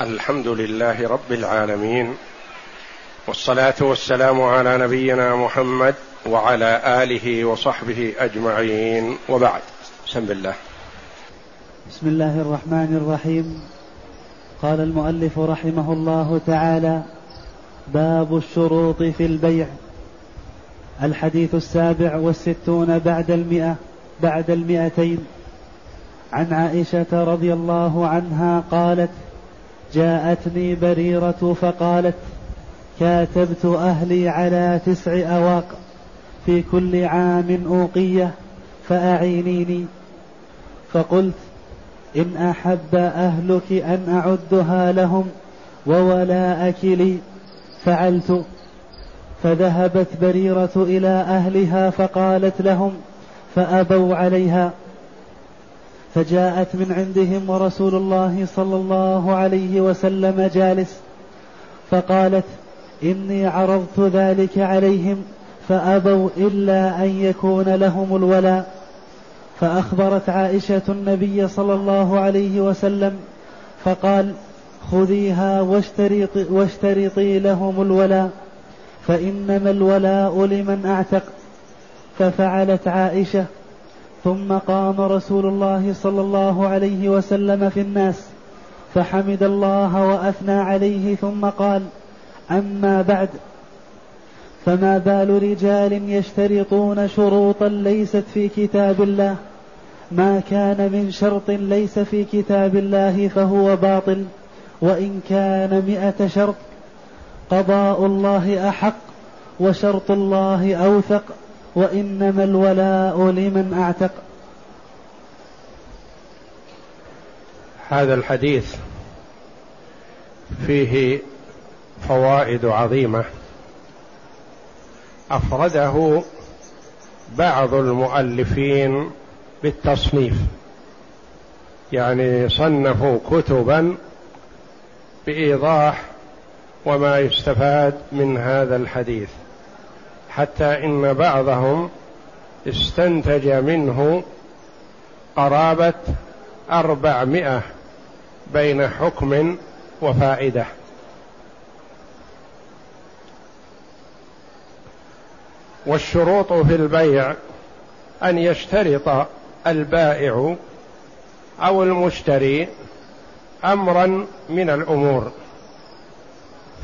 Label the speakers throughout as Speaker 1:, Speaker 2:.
Speaker 1: الحمد لله رب العالمين والصلاة والسلام على نبينا محمد وعلى آله وصحبه أجمعين. وبعد بسم الله.
Speaker 2: بسم الله الرحمن الرحيم. قال المؤلف رحمه الله تعالى باب الشروط في البيع. الحديث السابع والستون بعد المئة بعد المئتين. عن عائشة رضي الله عنها قالت جاءتني بريرة فقالت كاتبت أهلي على تسع أواق في كل عام أوقية فأعينيني. فقلت إن أحب أهلك أن أعدها لهم وولاءك لي. فعلت. فذهبت بريرة إلى أهلها فقالت لهم فأبوا عليها. فجاءت من عندهم ورسول الله صلى الله عليه وسلم جالس فقالت إني عرضت ذلك عليهم فأبوا إلا أن يكون لهم الولاء. فأخبرت عائشة النبي صلى الله عليه وسلم فقال خذيها واشترطي, واشترطي لهم الولاء فإنما الولاء لمن أعتق. ففعلت عائشة ثم قام رسول الله صلى الله عليه وسلم في الناس فحمد الله وأثنى عليه ثم قال أما بعد فما بال رجال يشترطون شروطا ليست في كتاب الله ما كان من شرط ليس في كتاب الله فهو باطل وإن كان مئة شرط قضاء الله أحق وشرط الله أوثق. وإنما الولاء لمن أعتق.
Speaker 1: هذا الحديث فيه فوائد عظيمة. أفرده بعض المؤلفين بالتصنيف. يعني صنفوا كتبا بإيضاح وما يستفاد من هذا الحديث. حتى إن بعضهم استنتج منه قرابة أربعمائة بين حكم وفائدة. والشروط في البيع أن يشترط البائع أو المشتري امرا من الأمور.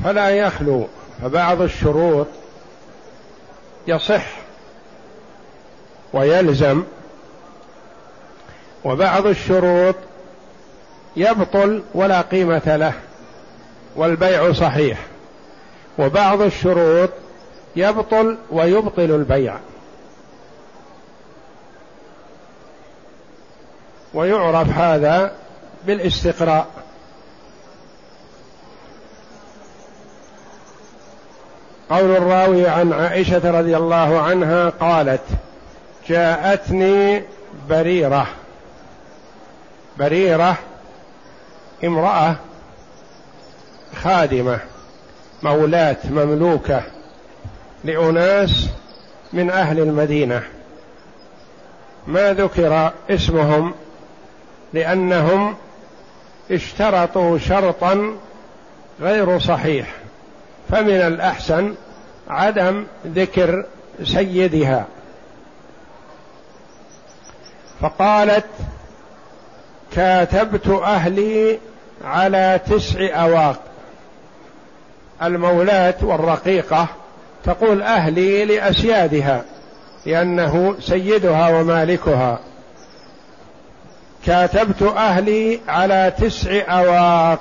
Speaker 1: فلا يخلو فبعض الشروط يصح ويلزم وبعض الشروط يبطل ولا قيمة له والبيع صحيح وبعض الشروط يبطل ويبطل البيع. ويعرف هذا بالاستقراء. قول الراوي عن عائشة رضي الله عنها قالت جاءتني بريرة. بريرة امرأة خادمة مولاه مملوكة لأناس من أهل المدينة. ما ذكر اسمهم لأنهم اشترطوا شرطا غير صحيح. فمن الأحسن عدم ذكر سيدها. فقالت كاتبت أهلي على تسع أواق. المولاة والرقيقة تقول أهلي لأسيادها لأنه سيدها ومالكها. كاتبت أهلي على تسع أواق.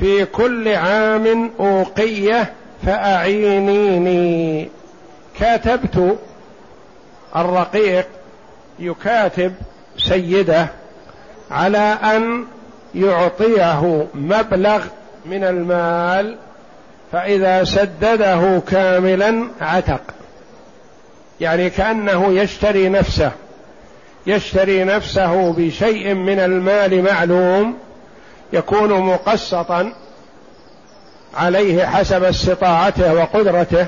Speaker 1: في كل عام أوقية فأعينيني. كاتبت الرقيق يكاتب سيده على أن يعطيه مبلغ من المال فإذا سدده كاملا عتق. يعني كأنه يشتري نفسه يشتري نفسه بشيء من المال معلوم يكون مقسطا عليه حسب استطاعته وقدرته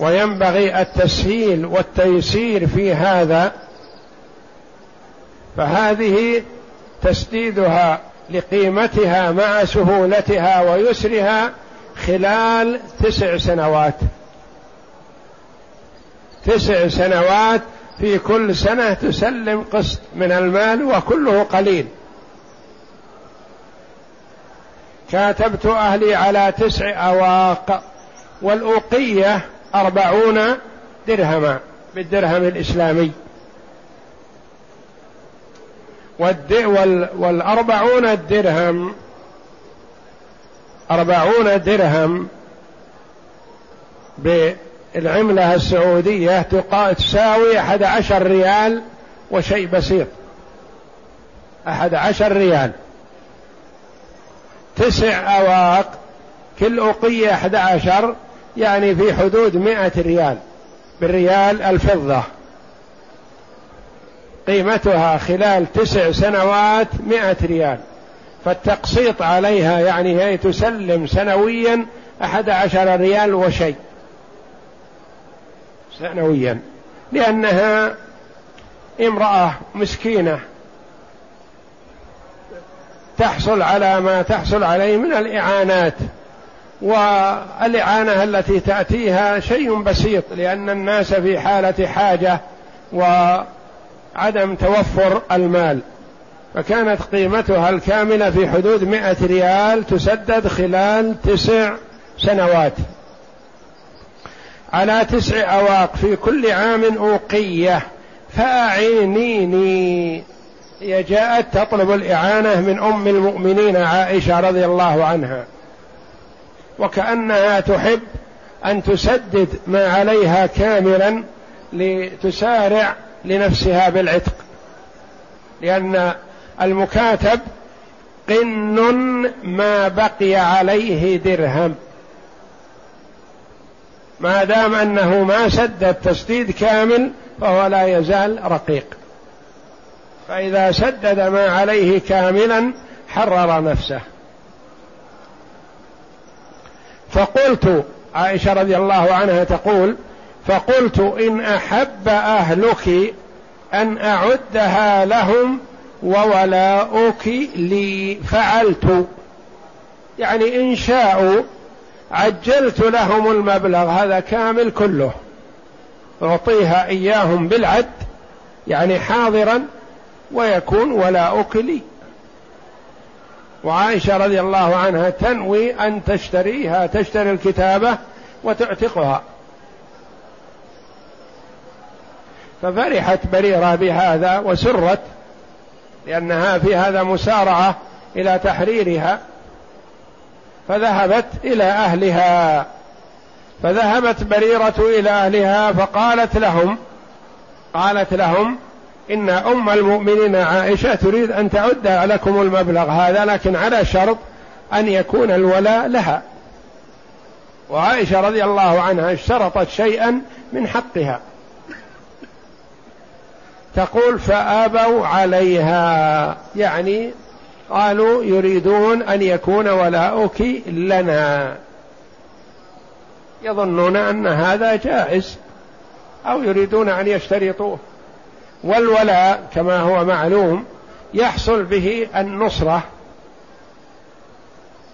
Speaker 1: وينبغي التسهيل والتيسير في هذا فهذه تسديدها لقيمتها مع سهولتها ويسرها خلال تسع سنوات. تسع سنوات في كل سنة تسلم قسط من المال وكله قليل. كاتبت أهلي على تسع أواق والأوقية أربعون درهما بالدرهم الإسلامي. والأربعون الدرهم أربعون درهم بالعملة السعودية تساوي أحد عشر ريال وشيء بسيط. أحد عشر ريال. تسع أواق كل أحد عشر يعني في حدود مئة ريال. بالريال الفضة. قيمتها خلال تسع سنوات مئة ريال. فالتقسيط عليها يعني هي تسلم سنويا أحد عشر ريال وشيء. سنويا. لأنها امرأة مسكينة. تحصل على ما تحصل عليه من الإعانات. والإعانة التي تأتيها شيء بسيط لأن الناس في حالة حاجة وعدم توفر المال. فكانت قيمتها الكاملة في حدود مئة ريال تسدد خلال تسع سنوات. على تسع أواق في كل عام أوقية. فأعينيني. هي جاءت تطلب الإعانة من أم المؤمنين عائشة رضي الله عنها. وكأنها تحب أن تسدد ما عليها كاملا لتسارع لنفسها بالعتق. لأن المكاتب قن ما بقي عليه درهم. ما دام أنه ما سدد تسديد كامل فهو لا يزال رقيق. فإذا سدد ما عليه كاملا حرر نفسه. فقلت عائشة رضي الله عنها تقول فقلت إن أحب أهلك أن أعدها لهم وولاؤك لي. فعلت. يعني إن شاءوا عجلت لهم المبلغ هذا كامل كله. أعطيها إياهم بالعد يعني حاضرا ويكون ولاؤك لي وعائشة رضي الله عنها تنوي أن تشتريها تشتري الكتابة وتعتقها. ففرحت بريرة بهذا وسرت لأنها في هذا مسارعة إلى تحريرها. فذهبت إلى أهلها. فذهبت بريرة إلى أهلها فقالت لهم قالت لهم إن أم المؤمنين عائشة تريد أن تعد لكم المبلغ هذا لكن على شرط أن يكون الولاء لها. وعائشة رضي الله عنها اشترطت شيئا من حقها. تقول فآبوا عليها. يعني قالوا يريدون أن يكون ولاؤك لنا. يظنون أن هذا جائز أو يريدون أن يشترطوه. والولاء كما هو معلوم يحصل به النصرة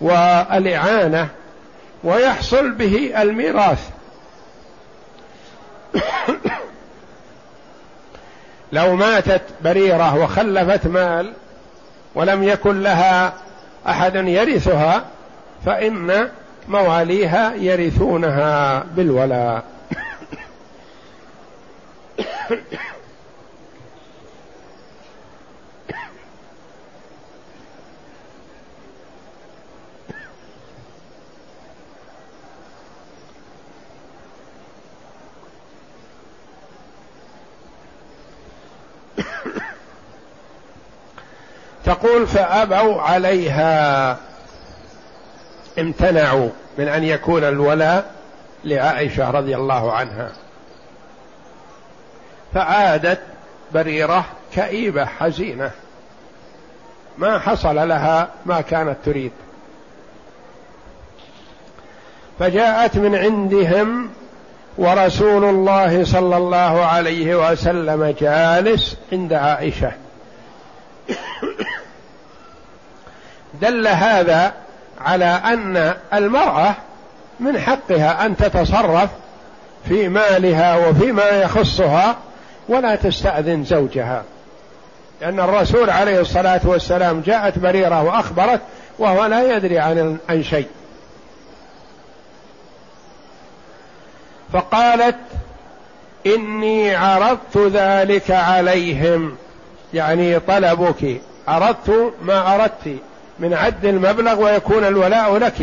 Speaker 1: والإعانة ويحصل به الميراث. لو ماتت بريرة وخلفت مال ولم يكن لها أحد يرثها فإن مواليها يرثونها بالولاء. تقول فأبوا عليها. امتنعوا من أن يكون الولاء لعائشة رضي الله عنها. فعادت بريرة كئيبة حزينة. ما حصل لها ما كانت تريد. فجاءت من عندهم ورسول الله صلى الله عليه وسلم جالس عند عائشة. دل هذا على أن المرأة من حقها أن تتصرف في مالها وفيما يخصها ولا تستأذن زوجها. لأن الرسول عليه الصلاة والسلام جاءت بريرة وأخبرت وهو لا يدري عن عن شيء. فقالت إني عرضت ذلك عليهم. يعني طلبك. اردت ما أردت. من عد المبلغ ويكون الولاء لك.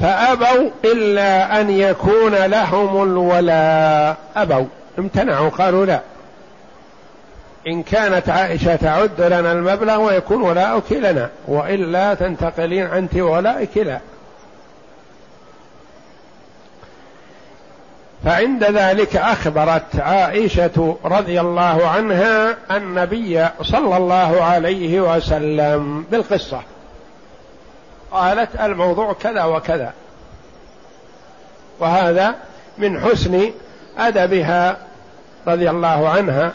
Speaker 1: فأبوا إلا أن يكون لهم الولاء. أبوا. امتنعوا قالوا لا. إن كانت عائشة تعد لنا المبلغ ويكون ولاؤك لنا وإلا تنتقلين أنت ولائك لا. فعند ذلك أخبرت عائشة رضي الله عنها النبي صلى الله عليه وسلم بالقصة. قالت الموضوع كذا وكذا. وهذا من حسن أدبها رضي الله عنها.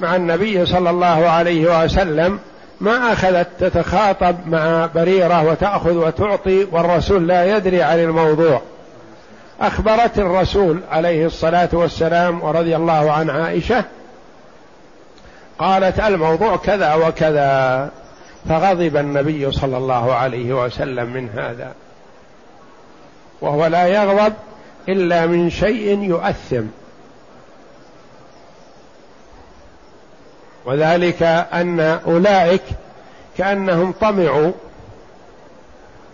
Speaker 1: مع النبي صلى الله عليه وسلم ما أخذت تتخاطب مع بريرة وتأخذ وتعطي والرسول لا يدري عن الموضوع. أخبرت الرسول عليه الصلاة والسلام ورضي الله عن عائشة قالت الموضوع كذا وكذا فغضب النبي صلى الله عليه وسلم من هذا وهو لا يغضب إلا من شيء يؤثم. وذلك أن أولئك كأنهم طمعوا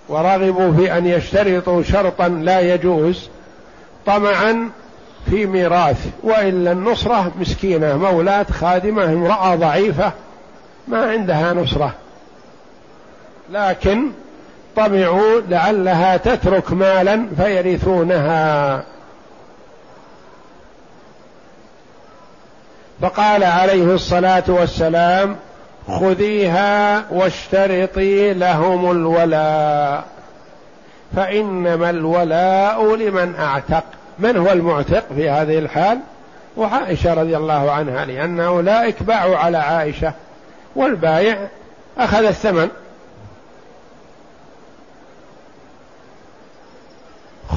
Speaker 1: ورغبوا في أن يشترطوا شرطا لا يجوز طمعا في ميراث والا النصره مسكينة مولاه خادمة امرأة ضعيفة ما عندها نصرة. لكن طمعوا لعلها تترك مالا فيرثونها. فقال عليه الصلاة والسلام خذيها واشترطي لهم الولاء فإنما الولاء لمن أعتق. من هو المعتق في هذه الحال؟ وعائشة رضي الله عنها لأن اولئك باعوا على عائشة والبايع أخذ الثمن.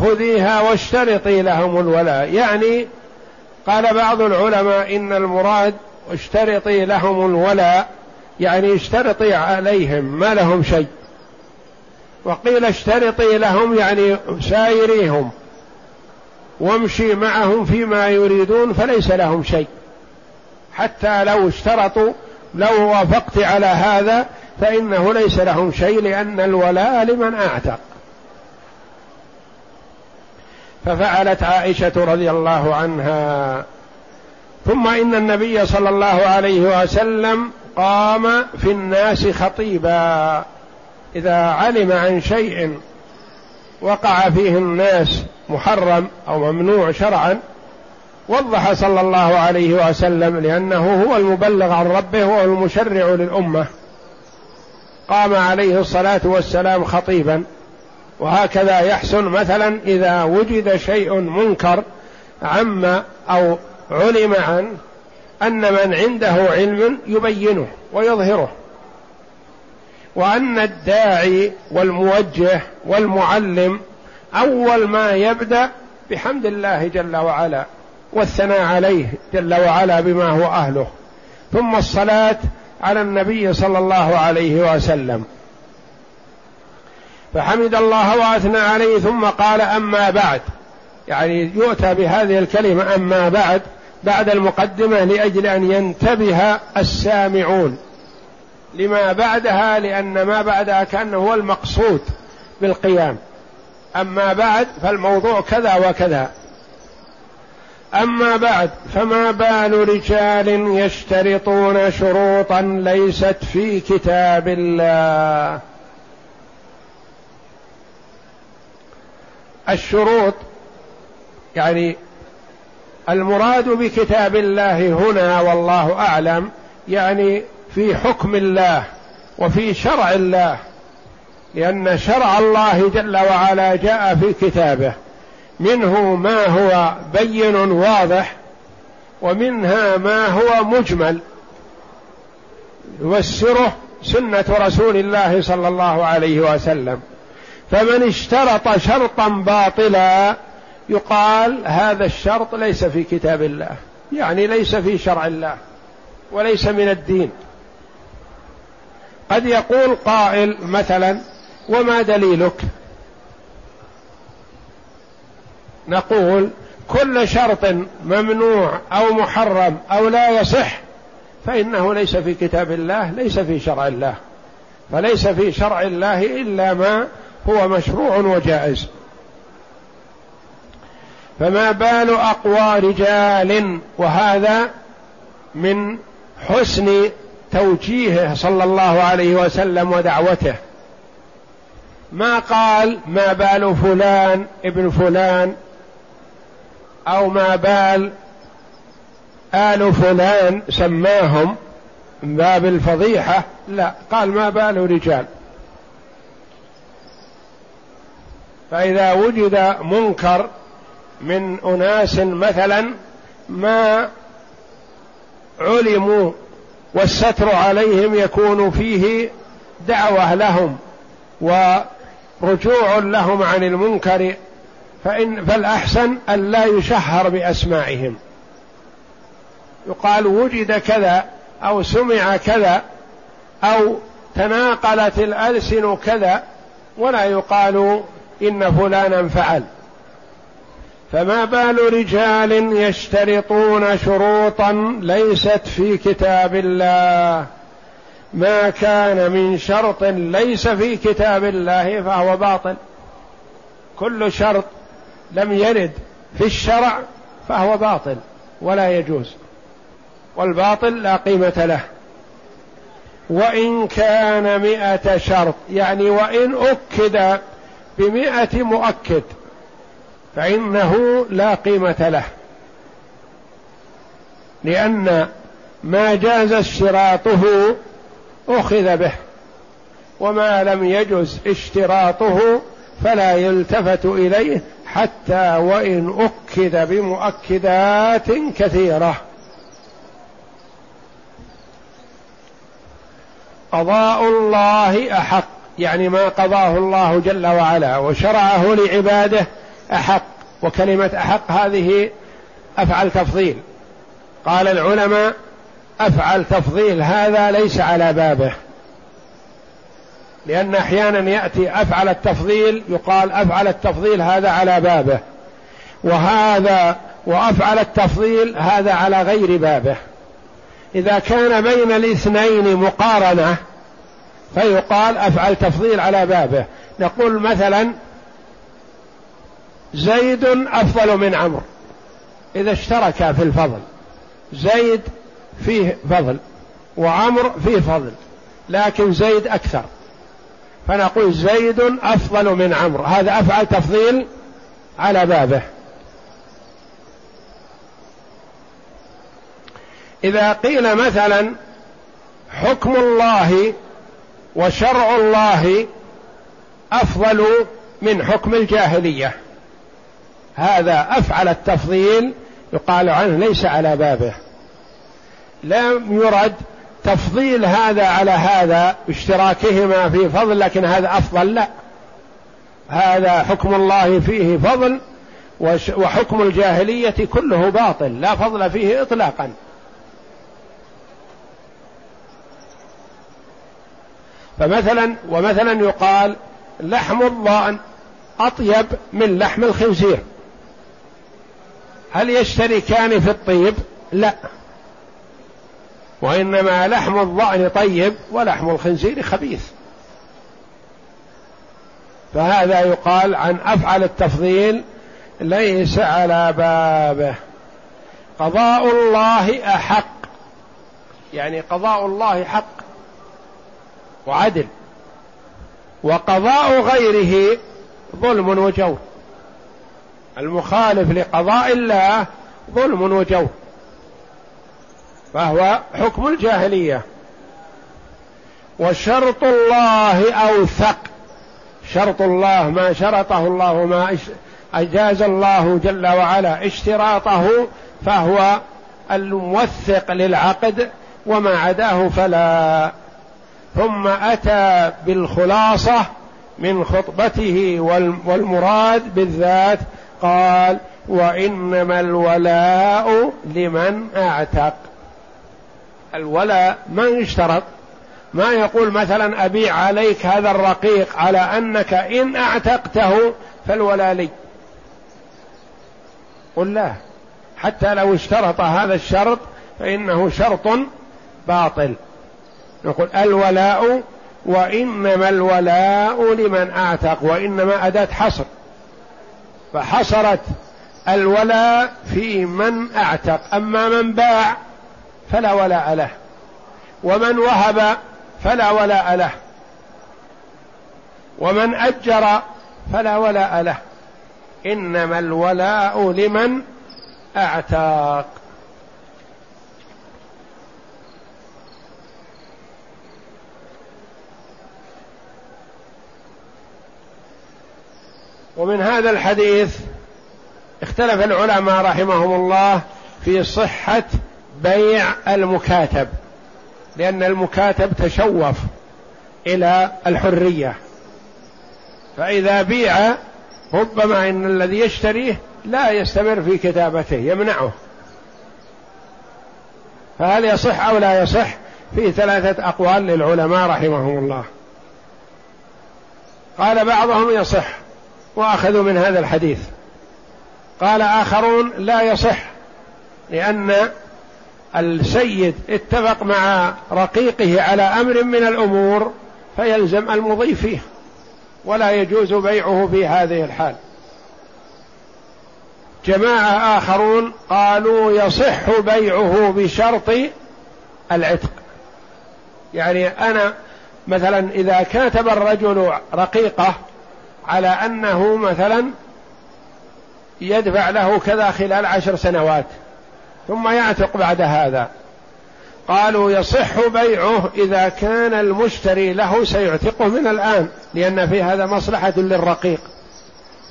Speaker 1: خذيها واشترطي لهم الولاء. يعني قال بعض العلماء إن المراد اشترطي لهم الولاء يعني اشترطي عليهم ما لهم شيء. وقيل اشترطي لهم يعني سايريهم. وامشي معهم فيما يريدون فليس لهم شيء. حتى لو اشترطوا لو وافقت على هذا فإنه ليس لهم شيء لأن الولاء لمن أعتق. ففعلت عائشة رضي الله عنها. ثم إن النبي صلى الله عليه وسلم قام في الناس خطيبا. إذا علم عن شيء وقع فيه الناس محرم أو ممنوع شرعا وضح صلى الله عليه وسلم لأنه هو المبلغ عن ربه وهو المشرع للأمة. قام عليه الصلاة والسلام خطيبا وهكذا يحسن مثلا إذا وجد شيء منكر عم أو علم عنه أن من عنده علم يبينه ويظهره. وأن الداعي والموجه والمعلم أول ما يبدأ بحمد الله جل وعلا والثناء عليه جل وعلا بما هو أهله ثم الصلاة على النبي صلى الله عليه وسلم. فحمد الله وأثنى عليه ثم قال أما بعد. يعني يؤتى بهذه الكلمة أما بعد بعد المقدمة لأجل أن ينتبه السامعون. لما بعدها لأن ما بعدها كأنه هو المقصود بالقيام. أما بعد فالموضوع كذا وكذا. أما بعد فما بال رجال يشترطون شروطا ليست في كتاب الله. الشروط يعني المراد بكتاب الله هنا والله أعلم يعني في حكم الله وفي شرع الله لأن شرع الله جل وعلا جاء في كتابه. منه ما هو بين واضح ومنها ما هو مجمل. يفسره سنة رسول الله صلى الله عليه وسلم. فمن اشترط شرطا باطلا يقال هذا الشرط ليس في كتاب الله يعني ليس في شرع الله وليس من الدين. قد يقول قائل مثلا وما دليلك؟ نقول كل شرط ممنوع أو محرم أو لا يصح فإنه ليس في كتاب الله ليس في شرع الله فليس في شرع الله إلا ما هو مشروع وجائز. فما بال أقوى رجال وهذا من حسن توجيهه صلى الله عليه وسلم ودعوته. ما قال ما بال فلان ابن فلان أو ما بال آل فلان سماهم من باب الفضيحة لا قال ما بال رجال. فإذا وجد منكر من أناس مثلا ما علموا والستر عليهم يكون فيه دعوة لهم ورجوع لهم عن المنكر فإن فالأحسن أن لا يشهر بأسمائهم. يقال وجد كذا أو سمع كذا أو تناقلت الألسن كذا ولا يقال إن فلانا فعل فما بال رجال يشترطون شروطا ليست في كتاب الله. ما كان من شرط ليس في كتاب الله فهو باطل. كل شرط لم يرد في الشرع فهو باطل ولا يجوز. والباطل لا قيمة له. وإن كان مئة شرط يعني وإن أكد بمئة مؤكد فإنه لا قيمة له. لأن ما جاز اشتراطه أخذ به وما لم يجز اشتراطه فلا يلتفت إليه حتى وإن أكد بمؤكدات كثيرة. قضاء الله أحق يعني ما قضاه الله جل وعلا وشرعه لعباده أحق وكلمة أحق هذه أفعل تفضيل. قال العلماء أفعل تفضيل هذا ليس على بابه. لأن أحيانا يأتي أفعل التفضيل يقال أفعل التفضيل هذا على بابه. وهذا وأفعل التفضيل هذا على غير بابه. إذا كان بين الاثنين مقارنة فيقال أفعل تفضيل على بابه. نقول مثلا زيد أفضل من عمرو. إذا اشتركا في الفضل. زيد فيه فضل وعمر فيه فضل لكن زيد أكثر. فنقول زيد أفضل من عمرو. هذا أفعل تفضيل على بابه. إذا قيل مثلا حكم الله وشرع الله أفضل من حكم الجاهلية. هذا أفعل التفضيل يقال عنه ليس على بابه. لم يرد تفضيل هذا على هذا اشتراكهما في فضل لكن هذا أفضل لا. هذا حكم الله فيه فضل وحكم الجاهلية كله باطل لا فضل فيه اطلاقا. فمثلا ومثلا يقال لحم الضأن أطيب من لحم الخنزير. هل يشتركان في الطيب؟ لا. وإنما لحم الضأن طيب ولحم الخنزير خبيث. فهذا يقال عن أفعل التفضيل ليس على بابه. قضاء الله أحق. يعني قضاء الله حق وعدل. وقضاء غيره ظلم وجور. المخالف لقضاء الله ظلم وجور فهو حكم الجاهلية. وشرط الله أوثق. شرط الله ما شرطه الله ما أجاز الله جل وعلا اشتراطه فهو الموثق للعقد وما عداه فلا. ثم أتى بالخلاصة من خطبته والمراد بالذات قال وإنما الولاء لمن أعتق. الولاء ما يشترط. ما يقول مثلا ابيع عليك هذا الرقيق على أنك إن أعتقته فالولاء لي. قل لا. حتى لو اشترط هذا الشرط فإنه شرط باطل. نقول الولاء وإنما الولاء لمن أعتق وإنما أداة حصر. فحصرت الولاء في من اعتق. أما من باع فلا ولاء له ومن وهب فلا ولاء له ومن أجر فلا ولاء له. إنما الولاء لمن اعتاق ومن هذا الحديث اختلف العلماء رحمهم الله في صحة بيع المكاتب لأن المكاتب تشوف إلى الحرية. فإذا بيع ربما إن الذي يشتريه لا يستمر في كتابته يمنعه. فهل يصح أو لا يصح؟ في ثلاثة أقوال للعلماء رحمهم الله. قال بعضهم يصح. وأخذوا من هذا الحديث. قال آخرون لا يصح لأن السيد اتفق مع رقيقه على أمر من الأمور فيلزم المضي فيه ولا يجوز بيعه في هذه الحال. جماعة آخرون قالوا يصح بيعه بشرط العتق. يعني أنا مثلا إذا كاتب الرجل رقيقة على أنه مثلا يدفع له كذا خلال عشر سنوات ثم يعتق بعد هذا. قالوا يصح بيعه إذا كان المشتري له سيعتقه من الآن لأن في هذا مصلحة للرقيق.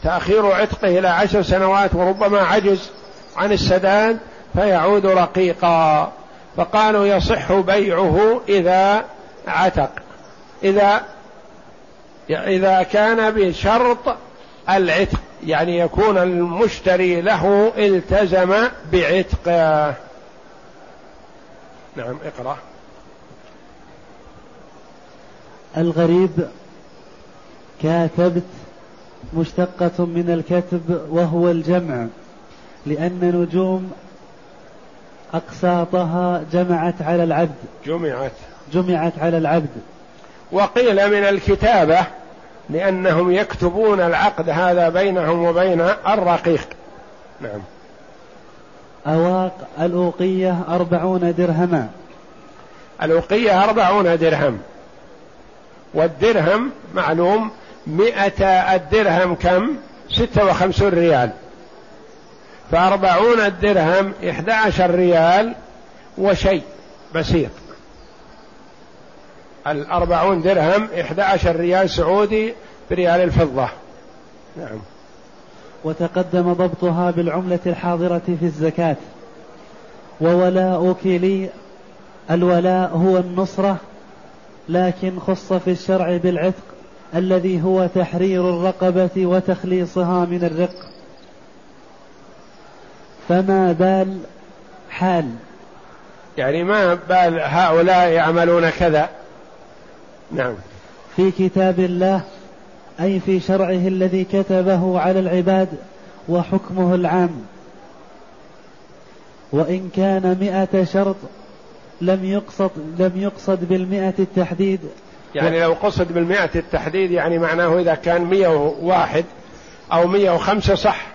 Speaker 1: تأخير عتقه إلى عشر سنوات وربما عجز عن السداد فيعود رقيقا. فقالوا يصح بيعه إذا عتق. إذا إذا كان بشرط العتق يعني يكون المشتري له التزم بعتقه نعم اقرأ.
Speaker 2: الغريب كاتبت مشتقة من الكتب وهو الجمع لأن نجوم أقساطها جمعت على العبد.
Speaker 1: جمعت.
Speaker 2: جمعت على العبد.
Speaker 1: وقيل من الكتابة لأنهم يكتبون العقد هذا بينهم وبين الرقيق. نعم.
Speaker 2: أواق الأوقية أربعون درهما.
Speaker 1: الأوقية أربعون درهم. والدرهم معلوم مئة الدرهم كم؟ ستة وخمسون ريال. فأربعون الدرهم إحدى عشر ريال وشيء بسيط. الأربعون درهم إحدى عشر ريال سعودي بريال الفضة. نعم.
Speaker 2: وتقدم ضبطها بالعملة الحاضرة في الزكاة. وولاؤك لي الولاء هو النصرة لكن خص في الشرع بالعتق الذي هو تحرير الرقبة وتخليصها من الرق. فما بال حال؟
Speaker 1: يعني ما بال هؤلاء يعملون كذا؟ نعم.
Speaker 2: في كتاب الله أي في شرعه الذي كتبه على العباد وحكمه العام. وإن كان مئة شرط لم يقصد لم يقصد بالمئة التحديد.
Speaker 1: يعني لو قصد بالمئة التحديد يعني معناه إذا كان مئة واحد أو مئة وخمسة صح.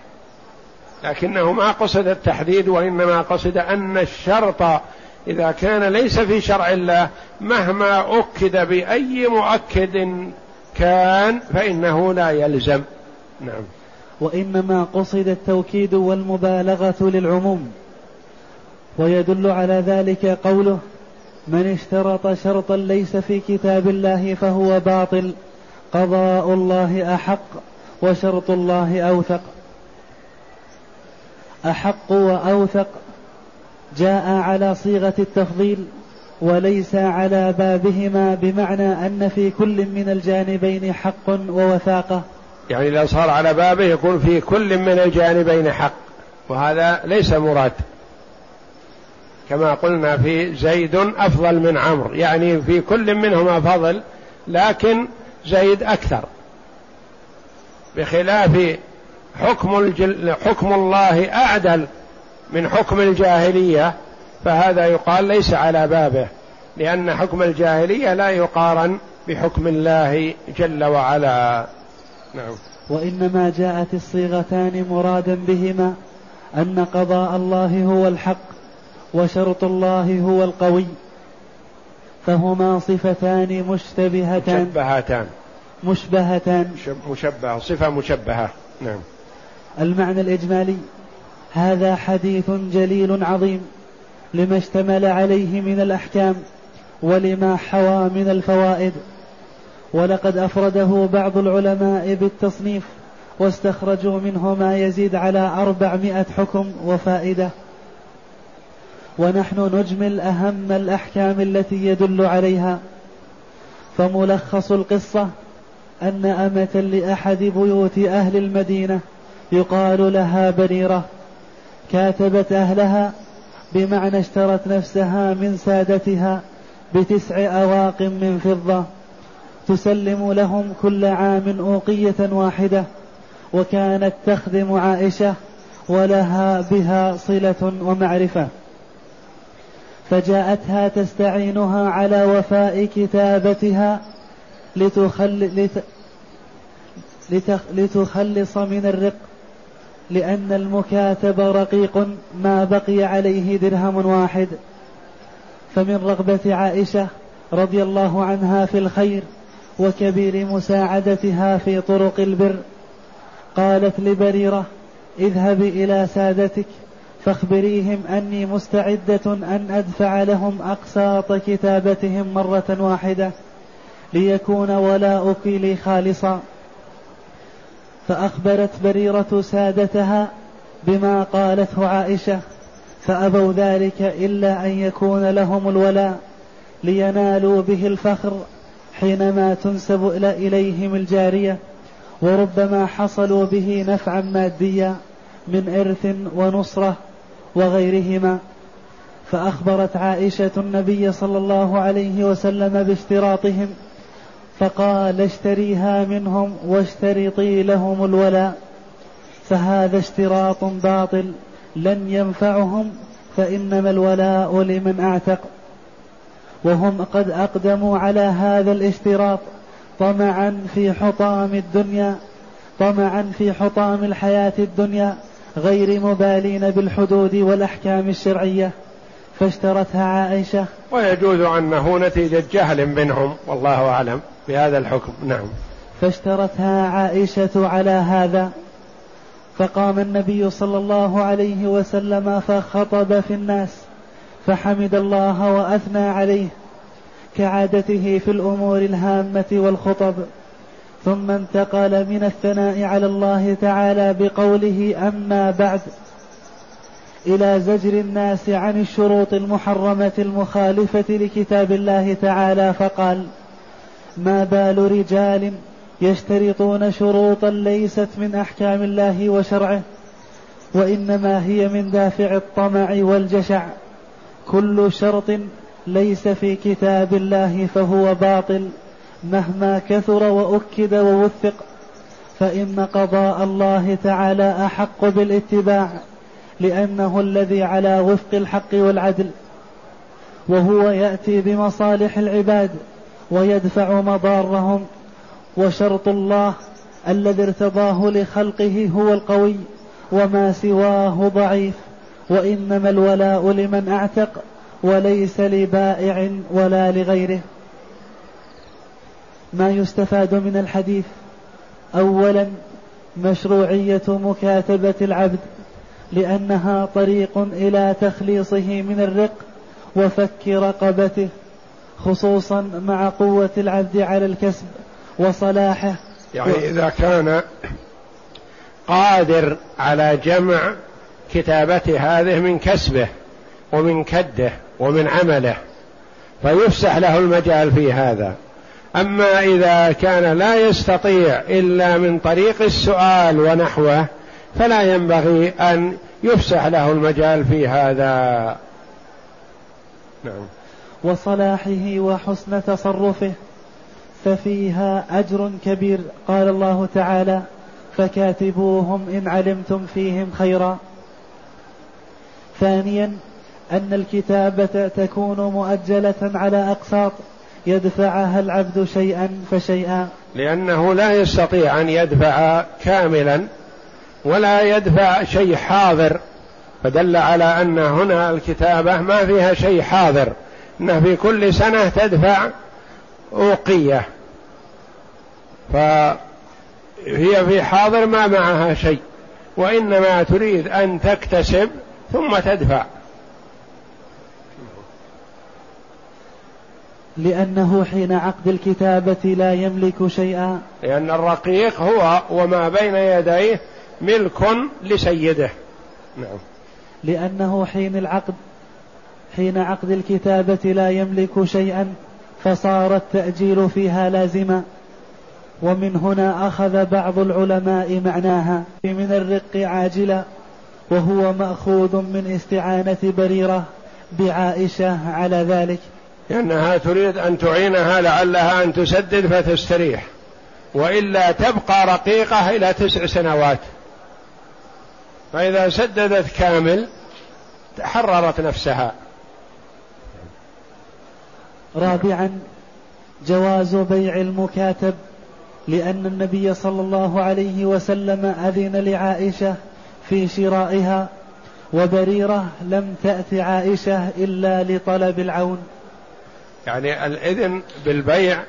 Speaker 1: لكنه ما قصد التحديد وإنما قصد أن الشرط إذا كان ليس في شرع الله مهما أكد بأي مؤكد كان فإنه لا يلزم. نعم.
Speaker 2: وإنما قصد التوكيد والمبالغة للعموم. ويدل على ذلك قوله من اشترط شرطا ليس في كتاب الله فهو باطل قضاء الله أحق وشرط الله أوثق. أحق وأوثق جاء على صيغة التفضيل وليس على بابهما بمعنى أن في كل من الجانبين حق ووثاقة.
Speaker 1: يعني إذا صار على بابه يكون في كل من الجانبين حق وهذا ليس مراد. كما قلنا في زيد أفضل من عمرو يعني في كل منهما فضل لكن زيد أكثر. بخلاف حكم الجل حكم الله أعدل من حكم الجاهلية فهذا يقال ليس على بابه لأن حكم الجاهلية لا يقارن بحكم الله جل وعلا.
Speaker 2: نعم. وإنما جاءت الصيغتان مرادا بهما أن قضاء الله هو الحق وشرط الله هو القوي فهما صفتان مشتبهتان.
Speaker 1: مشبهتان.
Speaker 2: مشبهتان.
Speaker 1: مشبهة صفة مشبهة. نعم.
Speaker 2: المعنى الإجمالي هذا حديث جليل عظيم لما اشتمل عليه من الأحكام ولما حوى من الفوائد. ولقد أفرده بعض العلماء بالتصنيف واستخرجوا منه ما يزيد على أربعمائة حكم وفائدة. ونحن نجمل أهم الأحكام التي يدل عليها. فملخص القصة أن أمة لأحد بيوت أهل المدينة يقال لها بريرة. كاتبت أهلها بمعنى اشترت نفسها من سادتها بتسع أواق من فضة تسلم لهم كل عام أوقية واحدة وكانت تخدم عائشة ولها بها صلة ومعرفة. فجاءتها تستعينها على وفاء كتابتها لتخل لت لتخلص من الرق لأن المكاتب رقيق ما بقي عليه درهم واحد. فمن رغبة عائشة رضي الله عنها في الخير وكبير مساعدتها في طرق البر قالت لبريرة اذهبي إلى سادتك فاخبريهم أني مستعدة أن أدفع لهم أقساط كتابتهم مرة واحدة ليكون ولاؤك لي خالصا. فأخبرت بريرة سادتها بما قالته عائشة فأبوا ذلك إلا أن يكون لهم الولاء لينالوا به الفخر حينما تنسب إليهم الجارية وربما حصلوا به نفعا ماديا من إرث ونصرة وغيرهما. فأخبرت عائشة النبي صلى الله عليه وسلم باشتراطهم فقال اشتريها منهم واشترطي لهم الولاء فهذا اشتراط باطل لن ينفعهم فإنما الولاء لمن أعتق. وهم قد أقدموا على هذا الاشتراط طمعا في حطام الدنيا طمعا في حطام الحياة الدنيا غير مبالين بالحدود والأحكام الشرعية. فاشترتها عائشة.
Speaker 1: ويجوز أنه نتيجة جهل منهم والله أعلم. بهذا الحكم. نعم.
Speaker 2: فاشترتها عائشة على هذا فقام النبي صلى الله عليه وسلم فخطب في الناس فحمد الله وأثنى عليه كعادته في الأمور الهامة والخطب. ثم انتقل من الثناء على الله تعالى بقوله أما بعد إلى زجر الناس عن الشروط المحرمة المخالفة لكتاب الله تعالى فقال ما بال رجال يشترطون شروطا ليست من أحكام الله وشرعه وإنما هي من دافع الطمع والجشع. كل شرط ليس في كتاب الله فهو باطل. مهما كثر وأكد ووثق فإن قضاء الله تعالى أحق بالاتباع لأنه الذي على وفق الحق والعدل وهو يأتي بمصالح العباد. ويدفع مضارهم وشرط الله الذي ارتضاه لخلقه هو القوي وما سواه ضعيف وإنما الولاء لمن أعتق وليس لبائع ولا لغيره. ما يستفاد من الحديث؟ اولا مشروعية مكاتبة العبد لأنها طريق إلى تخليصه من الرق وفك رقبته. خصوصا مع قوة العبد على الكسب وصلاحه.
Speaker 1: يعني إذا كان قادر على جمع كتابته هذه من كسبه ومن كده ومن عمله فيفسح له المجال في هذا. أما إذا كان لا يستطيع إلا من طريق السؤال ونحوه فلا ينبغي أن يفسح له المجال في هذا.
Speaker 2: نعم. وصلاحه وحسن تصرفه ففيها أجر كبير قال الله تعالى فكاتبوهم إن علمتم فيهم خيرا. ثانيا أن الكتابة تكون مؤجلة على أقساط يدفعها العبد شيئا فشيئا.
Speaker 1: لأنه لا يستطيع أن يدفع كاملا ولا يدفع شيء حاضر فدل على أن هنا الكتابة ما فيها شيء حاضر. إنه في كل سنة تدفع أوقية. فهي في حاضر ما معها شيء وإنما تريد أن تكتسب ثم تدفع.
Speaker 2: لأنه حين عقد الكتابة لا يملك شيئا.
Speaker 1: لأن الرقيق هو وما بين يديه ملك لسيده. نعم.
Speaker 2: لأنه حين العقد حين عقد الكتابة لا يملك شيئا فصار التأجيل فيها لازما. ومن هنا أخذ بعض العلماء معناها. من الرق عاجلا وهو مأخوذ من استعانة بريرة بعائشة على ذلك.
Speaker 1: لأنها تريد أن تعينها لعلها أن تسدد فتستريح. وإلا تبقى رقيقة إلى تسع سنوات. فإذا سددت كامل حررت نفسها.
Speaker 2: رابعا جواز بيع المكاتب لأن النبي صلى الله عليه وسلم أذن لعائشة في شرائها وبريرة لم تأت عائشة إلا لطلب العون.
Speaker 1: يعني الإذن بالبيع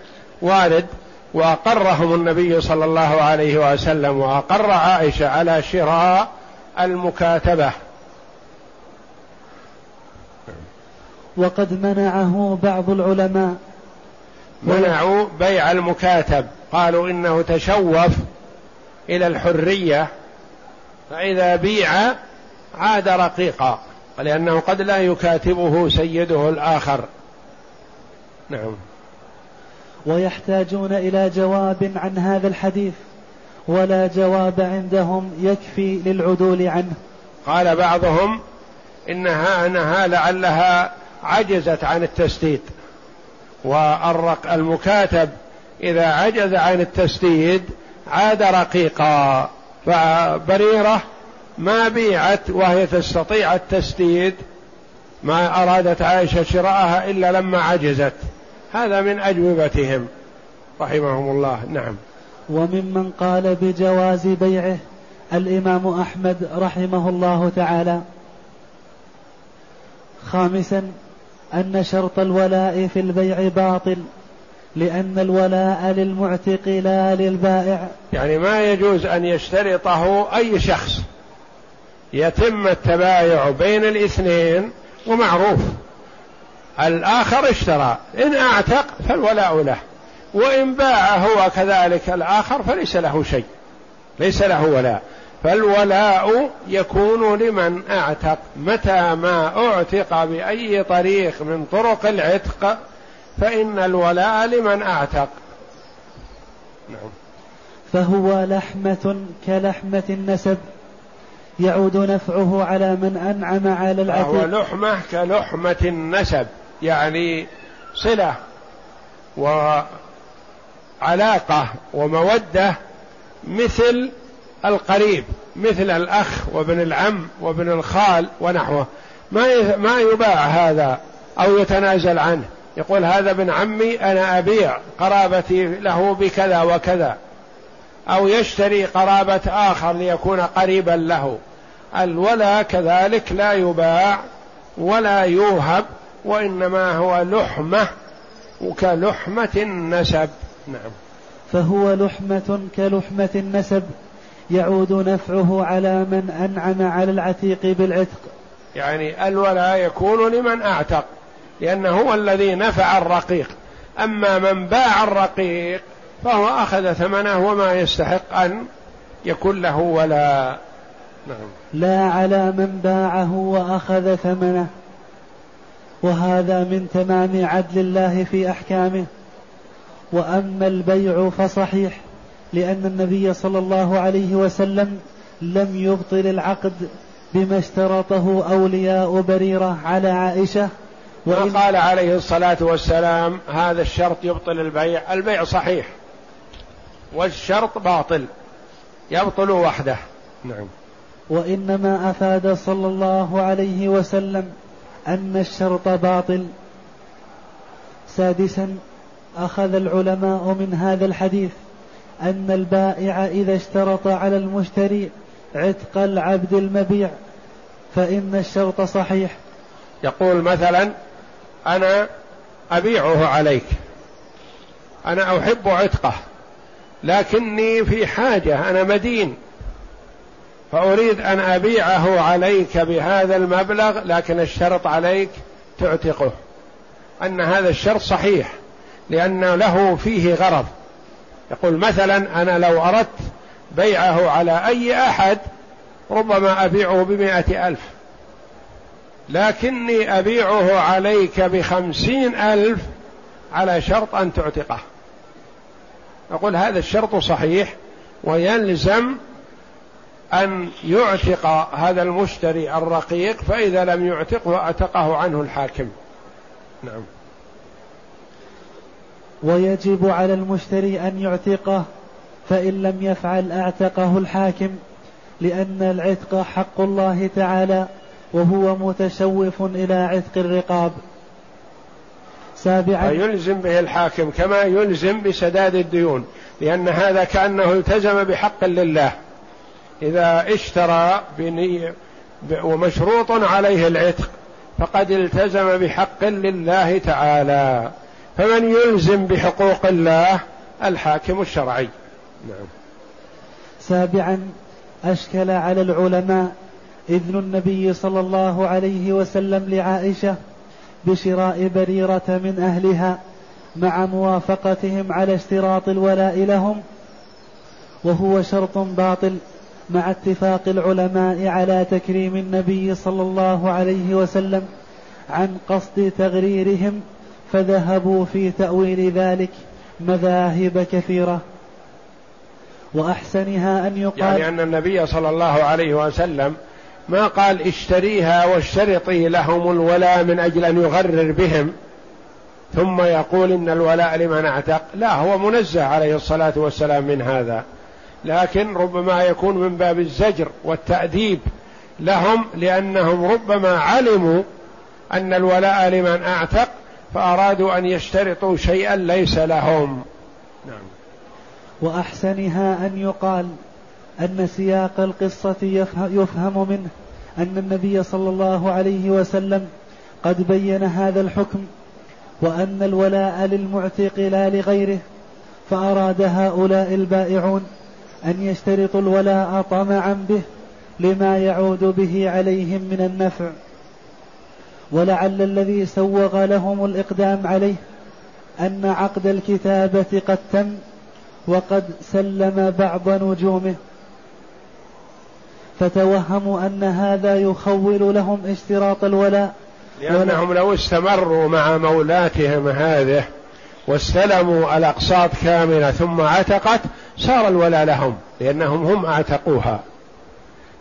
Speaker 1: وارد وأقرهم النبي صلى الله عليه وسلم وأقر عائشة على شراء المكاتبة.
Speaker 2: وقد منعه بعض العلماء.
Speaker 1: منعوا بيع المكاتب. قالوا إنه تشوف إلى الحرية فإذا بيع عاد رقيقا لأنه قد لا يكاتبه سيده الآخر. نعم.
Speaker 2: ويحتاجون إلى جواب عن هذا الحديث ولا جواب عندهم يكفي للعدول عنه.
Speaker 1: قال بعضهم إنها انها لعلها عجزت عن التسديد. والرق المكاتب إذا عجز عن التسديد عاد رقيقا. فبريرة ما بيعت وهي تستطيع التسديد ما أرادت عائشة شراءها إلا لما عجزت. هذا من أجوبتهم. رحمهم الله. نعم.
Speaker 2: وممن قال بجواز بيعه الإمام أحمد رحمه الله تعالى. خامسا أن شرط الولاء في البيع باطل لأن الولاء للمعتق لا للبائع.
Speaker 1: يعني ما يجوز أن يشترطه أي شخص. يتم التبايع بين الاثنين ومعروف. الآخر اشترى. إن أعتق فالولاء له. وإن باع هو كذلك الآخر فليس له شيء. ليس له ولاء. فالولاء يكون لمن اعتق متى ما اعتق بأي طريق من طرق العتق فإن الولاء لمن اعتق.
Speaker 2: نعم. فهو لحمة كلحمة النسب يعود نفعه على من أنعم على العتيق
Speaker 1: فهو لحمة كلحمة النسب يعني صلة وعلاقة ومودة مثل القريب مثل الأخ وابن العم وابن الخال ونحوه. ما ما يباع هذا أو يتنازل عنه. يقول هذا ابن عمي أنا أبيع قرابتي له بكذا وكذا. أو يشتري قرابة آخر ليكون قريبا له. الولا كذلك لا يباع ولا يوهب وإنما هو لحمة كلحمة النسب. نعم.
Speaker 2: فهو لحمة كلحمة النسب. يعود نفعه على من أنعم على العتيق بالعتق.
Speaker 1: يعني الولاء يكون لمن أعتق لأنه هو الذي نفع الرقيق. أما من باع الرقيق فهو أخذ ثمنه وما يستحق أن يكون له ولا
Speaker 2: نعم. لا على من باعه وأخذ ثمنه. وهذا من تمام عدل الله في أحكامه. وأما البيع فصحيح. لأن النبي صلى الله عليه وسلم لم يبطل العقد بما اشترطه أولياء بريرة على عائشة.
Speaker 1: وإن قال عليه الصلاة والسلام هذا الشرط يبطل البيع. البيع صحيح والشرط باطل يبطل وحده. نعم.
Speaker 2: وإنما أفاد صلى الله عليه وسلم أن الشرط باطل. سادسا أخذ العلماء من هذا الحديث. أن البائع إذا اشترط على المشتري عتق العبد المبيع فإن الشرط صحيح.
Speaker 1: يقول مثلا أنا أبيعه عليك أنا أحب عتقه لكني في حاجة أنا مدين فأريد أن أبيعه عليك بهذا المبلغ لكن الشرط عليك تعتقه. أن هذا الشرط صحيح لأن له فيه غرض. يقول مثلا أنا لو أردت بيعه على أي أحد ربما أبيعه بمائة ألف. لكني أبيعه عليك بخمسين ألف على شرط أن تعتقه. أقول هذا الشرط صحيح ويلزم أن يعتق هذا المشتري الرقيق فإذا لم يعتقه أعتقه عنه الحاكم. نعم.
Speaker 2: ويجب على المشتري أن يعتقه فإن لم يفعل أعتقه الحاكم لأن العتق حق الله تعالى وهو متشوف إلى عتق الرقاب.
Speaker 1: سابعا. يلزم به الحاكم كما يلزم بسداد الديون لأن هذا كأنه التزم بحق لله. إذا اشترى ومشروط عليه العتق فقد التزم بحق لله تعالى. فمن يلزم بحقوق الله الحاكم الشرعي. نعم.
Speaker 2: سابعا أشكل على العلماء إذن النبي صلى الله عليه وسلم لعائشة بشراء بريرة من أهلها مع موافقتهم على اشتراط الولاء لهم وهو شرط باطل مع اتفاق العلماء على تكريم النبي صلى الله عليه وسلم عن قصد تغريرهم فذهبوا في تأويل ذلك مذاهب كثيرة. وأحسنها أن يقال
Speaker 1: يعني أن النبي صلى الله عليه وسلم ما قال اشتريها واشترطي لهم الولاء من أجل أن يغرر بهم ثم يقول إن الولاء لمن اعتق. لا هو منزه عليه الصلاة والسلام من هذا. لكن ربما يكون من باب الزجر والتأديب لهم لأنهم ربما علموا أن الولاء لمن اعتق فأرادوا أن يشترطوا شيئا ليس لهم. نعم.
Speaker 2: وأحسنها أن يقال أن سياق القصة يفهم منه أن النبي صلى الله عليه وسلم قد بين هذا الحكم وأن الولاء للمعتق لا لغيره فأراد هؤلاء البائعون أن يشترطوا الولاء طمعا به لما يعود به عليهم من النفع. ولعل الذي سوغ لهم الإقدام عليه أن عقد الكتابة قد تم وقد سلم بعض نجومه. فتوهموا أن هذا يخول لهم اشتراط الولاء.
Speaker 1: لأنهم لو استمروا مع مولاتهم هذه واستلموا الأقساط كاملة ثم عتقت صار الولاء لهم لأنهم هم أعتقوها.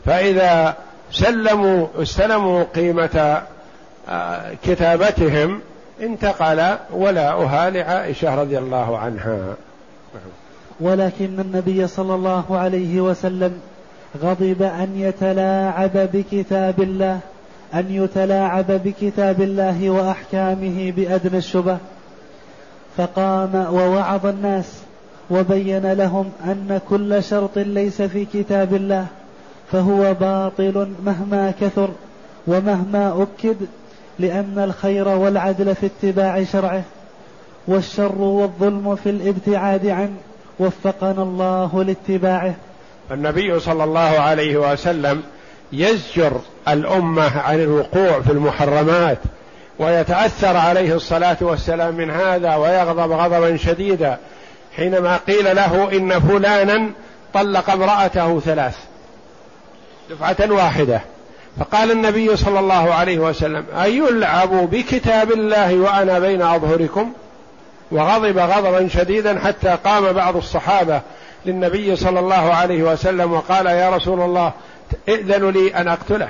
Speaker 1: فإذا سلموا استلموا قيمة كتابتهم انتقل ولاؤها لعائشة رضي الله عنها.
Speaker 2: ولكن النبي صلى الله عليه وسلم غضب أن يتلاعب بكتاب الله أن يتلاعب بكتاب الله وأحكامه بأدنى الشبه. فقام ووعظ الناس وبين لهم أن كل شرط ليس في كتاب الله فهو باطل مهما كثر ومهما أكد لأن الخير والعدل في اتباع شرعه والشر والظلم في الابتعاد عنه وفقنا الله لاتباعه.
Speaker 1: النبي صلى الله عليه وسلم يزجر الأمة عن الوقوع في المحرمات ويتأثر عليه الصلاة والسلام من هذا ويغضب غضبا شديدا حينما قيل له إن فلانا طلق امرأته ثلاث دفعة واحدة. فقال النبي صلى الله عليه وسلم أيلعب بكتاب الله وأنا بين أظهركم؟ وغضب غضبا شديدا حتى قام بعض الصحابة للنبي صلى الله عليه وسلم وقال يا رسول الله ائذن لي أن أقتله.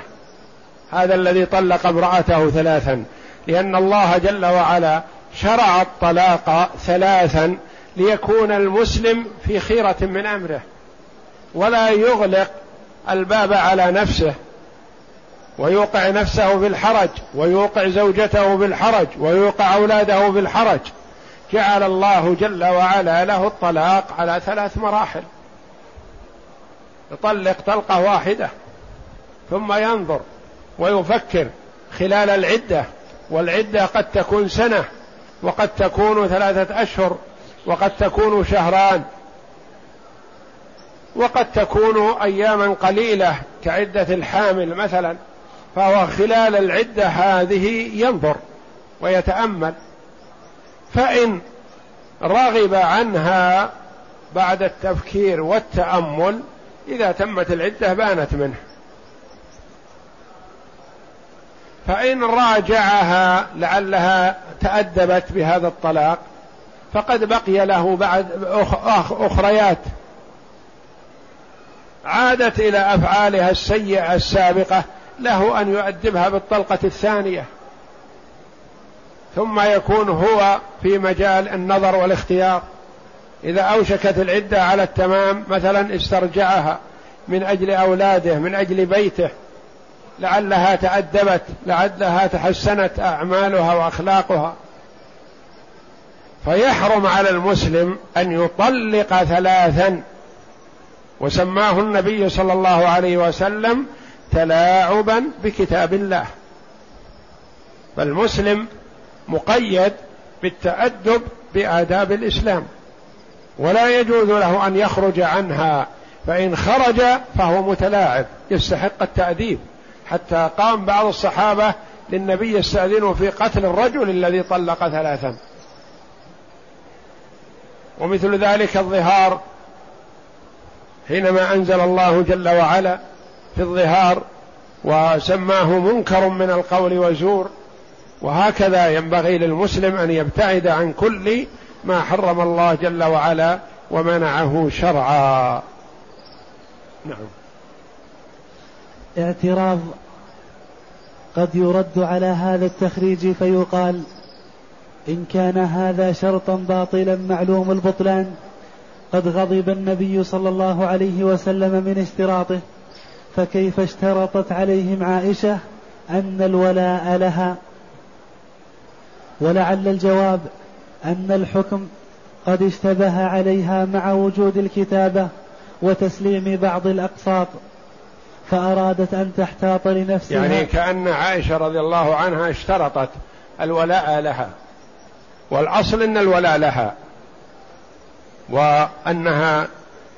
Speaker 1: هذا الذي طلق امرأته ثلاثا لأن الله جل وعلا شرع الطلاق ثلاثا ليكون المسلم في خيرة من أمره ولا يغلق الباب على نفسه. ويوقع نفسه في الحرج ويوقع زوجته في الحرج ويوقع أولاده في الحرج جعل الله جل وعلا له الطلاق على ثلاث مراحل. يطلق طلقة واحدة ثم ينظر ويفكر خلال العدة والعدة قد تكون سنة وقد تكون ثلاثة أشهر وقد تكون شهران وقد تكون أياما قليلة كعدة الحامل مثلا. فهو خلال العدة هذه ينظر ويتأمل. فإن رغب عنها بعد التفكير والتأمل إذا تمت العدة بانت منه. فإن راجعها لعلها تأدبت بهذا الطلاق فقد بقي له بعد أخريات. عادت إلى أفعالها السيئة السابقة له أن يؤدبها بالطلقة الثانية. ثم يكون هو في مجال النظر والاختيار. إذا أوشكت العدة على التمام مثلا استرجعها من أجل أولاده من أجل بيته لعلها تأدبت لعلها تحسنت أعمالها وأخلاقها. فيحرم على المسلم أن يطلق ثلاثا. وسماه النبي صلى الله عليه وسلم تلاعبا بكتاب الله. فالمسلم مقيد بالتأدب بآداب الإسلام. ولا يجوز له أن يخرج عنها فإن خرج فهو متلاعب يستحق التأديب. حتى قام بعض الصحابة للنبي يستأذنه في قتل الرجل الذي طلق ثلاثا. ومثل ذلك الظهار حينما أنزل الله جل وعلا في الظهار وسماه منكر من القول وزور وهكذا ينبغي للمسلم أن يبتعد عن كل ما حرم الله جل وعلا ومنعه شرعا. نعم.
Speaker 2: اعتراض قد يرد على هذا التخريج فيقال إن كان هذا شرطا باطلا معلوم البطلان قد غضب النبي صلى الله عليه وسلم من اشتراطه. فكيف اشترطت عليهم عائشة أن الولاء لها؟ ولعل الجواب أن الحكم قد اشتبه عليها مع وجود الكتابة وتسليم بعض الأقساط فأرادت أن تحتاط لنفسها.
Speaker 1: يعني كأن عائشة رضي الله عنها اشترطت الولاء لها. والأصل أن الولاء لها وأنها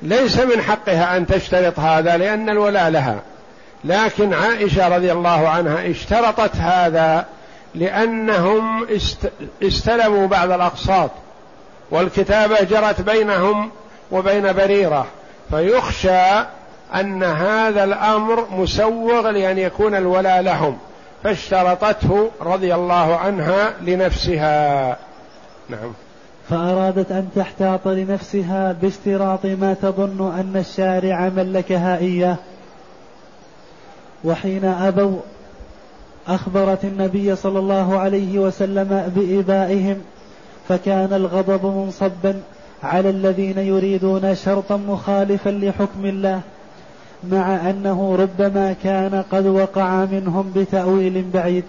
Speaker 1: ليس من حقها أن تشترط هذا لأن الولاء لها. لكن عائشة رضي الله عنها اشترطت هذا لأنهم استلموا بعض الأقساط والكتابة جرت بينهم وبين بريرة فيخشى أن هذا الأمر مسوغ لأن يكون الولاء لهم. فاشترطته رضي الله عنها لنفسها. نعم.
Speaker 2: فأرادت أن تحتاط لنفسها باشتراط ما تظن أن الشارع ملكها إياه. وحين أبوا أخبرت النبي صلى الله عليه وسلم بإبائهم فكان الغضب منصبا على الذين يريدون شرطا مخالفا لحكم الله مع أنه ربما كان قد وقع منهم بتأويل بعيد.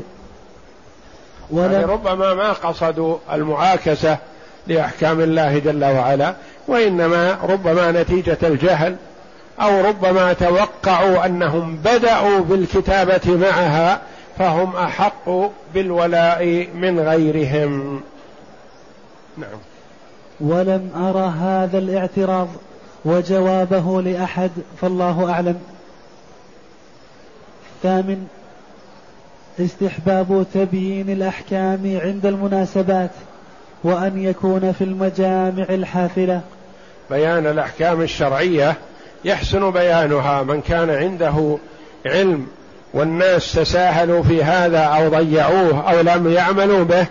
Speaker 1: ولم يعني ربما ما قصدوا المعاكسة لأحكام الله جل وعلا وإنما ربما نتيجة الجهل أو ربما توقعوا أنهم بدأوا بالكتابة معها فهم أحق بالولاء من غيرهم. نعم.
Speaker 2: ولم ارى هذا الاعتراض وجوابه لأحد فالله أعلم. ثامن استحباب تبيين الأحكام عند المناسبات. وأن يكون في المجامع الحافلة.
Speaker 1: بيان الأحكام الشرعية يحسن بيانها من كان عنده علم والناس تساهلوا في هذا أو ضيعوه أو لم يعملوا به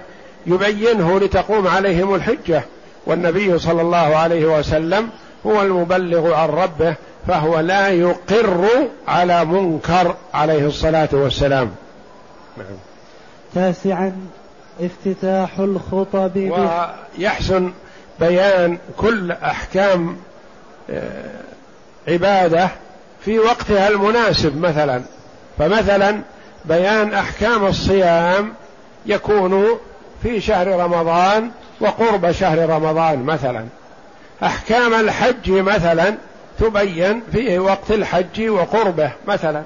Speaker 1: يبينه لتقوم عليهم الحجة. والنبي صلى الله عليه وسلم هو المبلغ عن ربه فهو لا يقر على منكر عليه الصلاة والسلام.
Speaker 2: نعم. تاسعا. افتتاح الخطب
Speaker 1: ويحسن بيان كل أحكام آه، عبادة في وقتها المناسب مثلا. فمثلا بيان أحكام الصيام يكون في شهر رمضان وقرب شهر رمضان مثلا. أحكام الحج مثلا تبين في وقت الحج وقربه مثلا.